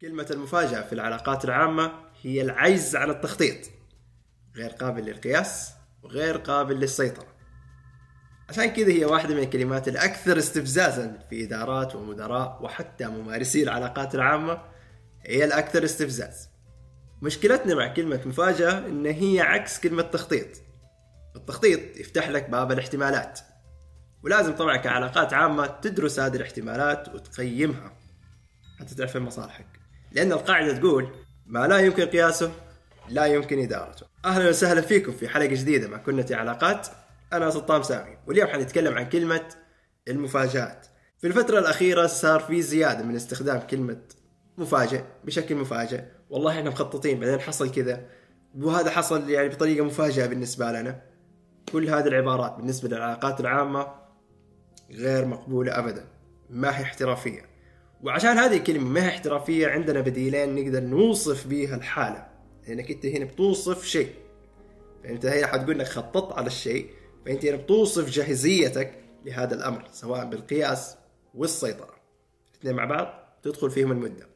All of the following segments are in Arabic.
كلمة المفاجأة في العلاقات العامة هي العجز عن التخطيط. غير قابل للقياس وغير قابل للسيطرة. عشان كذا هي واحدة من الكلمات الأكثر استفزازا في إدارات ومدراء وحتى ممارسي العلاقات العامة. هي الأكثر استفزاز. مشكلتنا مع كلمة مفاجأة إن هي عكس كلمة تخطيط. التخطيط يفتح لك باب الاحتمالات. ولازم طبعا كعلاقات عامة تدرس هذه الاحتمالات وتقيمها. حتى تعرف مصالحك. لأن القاعدة تقول ما لا يمكن قياسه لا يمكن إدارته. أهلا وسهلا فيكم في حلقة جديدة مع كنة علاقات. أنا سلطان سامي واليوم حنتكلم عن كلمة المفاجآت. في الفترة الأخيرة صار في زيادة من استخدام كلمة مفاجئ بشكل مفاجئ. والله إحنا مخططين بعدين حصل كذا. وهذا حصل يعني بطريقة مفاجئة بالنسبة لنا. كل هذه العبارات بالنسبة للعلاقات العامة غير مقبولة أبدا. ما هي احترافية. وعشان هذه الكلمة ما هي احترافية عندنا بديلين نقدر نوصف بيها الحالة. لأنك أنت هنا بتوصف شيء. فأنت هنا حتقول لك خططت على الشيء فأنت هنا بتوصف جاهزيتك لهذا الأمر سواء بالقياس والسيطرة. الاثنين مع بعض تدخل فيهم المدة.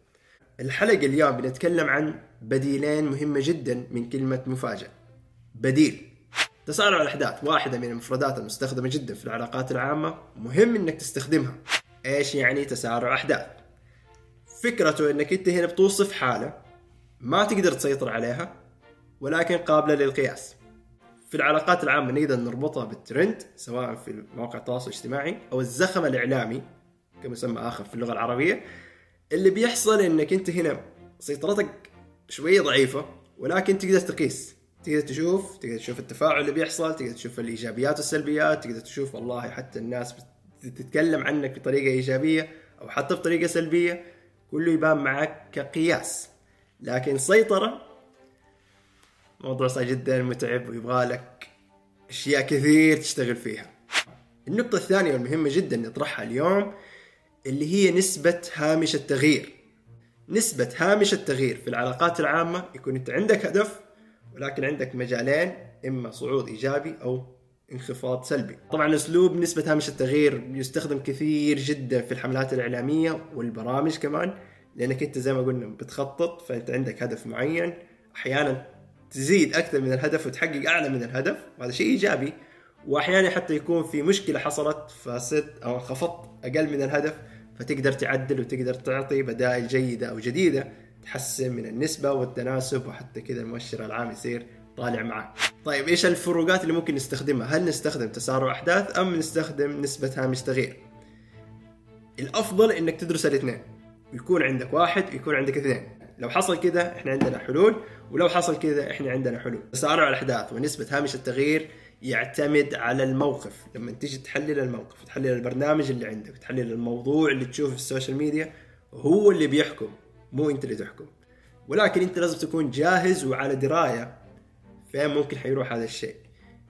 الحلقة اليوم بنتكلم عن بديلين مهمة جدا من كلمة مفاجأة. بديل. تسارع الأحداث. واحدة من المفردات المستخدمة جدا في العلاقات العامة مهم إنك تستخدمها. إيش يعني تسارع أحداث فكرته إنك أنت هنا بتوصف حالة ما تقدر تسيطر عليها ولكن قابلة للقياس. في العلاقات العامة نقدر نربطها بالترند سواء في مواقع التواصل الاجتماعي أو الزخم الإعلامي كمسمى آخر في اللغة العربية. اللي بيحصل إنك أنت هنا سيطرتك شوية ضعيفة ولكن تقدر تقيس. تقدر تشوف تقدر تشوف التفاعل اللي بيحصل تقدر تشوف الإيجابيات والسلبيات تقدر تشوف والله حتى الناس تتكلم عنك بطريقة إيجابية أو حتى بطريقة سلبية. كله يبان معك كقياس. لكن سيطرة موضوع صعب جدا متعب ويبغى لك أشياء كثير تشتغل فيها. النقطة الثانية والمهمة جدا نطرحها اليوم اللي هي نسبة هامش التغيير. نسبة هامش التغيير في العلاقات العامة يكون أنت عندك هدف ولكن عندك مجالين إما صعود إيجابي أو انخفاض سلبي. طبعا اسلوب نسبة هامش التغيير يستخدم كثير جدا في الحملات الإعلامية والبرامج كمان لأنك أنت زي ما قلنا بتخطط فأنت عندك هدف معين أحيانا تزيد أكثر من الهدف وتحقق أعلى من الهدف وهذا شيء إيجابي. واحيانا حتى يكون في مشكلة حصلت فصرت أو انخفضت أقل من الهدف فتقدر تعدل وتقدر تعطي بدائل جيدة أو جديدة تحسن من النسبة والتناسب وحتى كذا المؤشر العام يصير طالع معك طيب إيش الفروقات اللي ممكن نستخدمها؟ هل نستخدم تسارع أحداث أم نستخدم نسبة هامش تغيير؟ الأفضل إنك تدرس الاثنين. ويكون عندك واحد ويكون عندك اثنين. لو حصل كذا إحنا عندنا حلول ولو حصل كذا إحنا عندنا حلول. تسارع الأحداث ونسبة هامش التغيير يعتمد على الموقف. لما تيجي تحلل الموقف تحلل البرنامج اللي عندك تحلل الموضوع اللي تشوفه في السوشيال ميديا هو اللي بيحكم مو أنت اللي تحكم. ولكن أنت لازم تكون جاهز وعلى دراية فين ممكن حيروح هذا الشيء.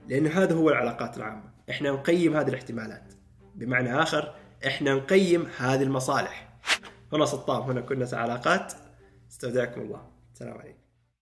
لأنه هذا هو العلاقات العامة. إحنا نقيم هذه الاحتمالات. بمعنى آخر إحنا نقيم هذه المصالح. هنا سطام هنا كنا علاقات. استودعكم الله. السلام عليكم.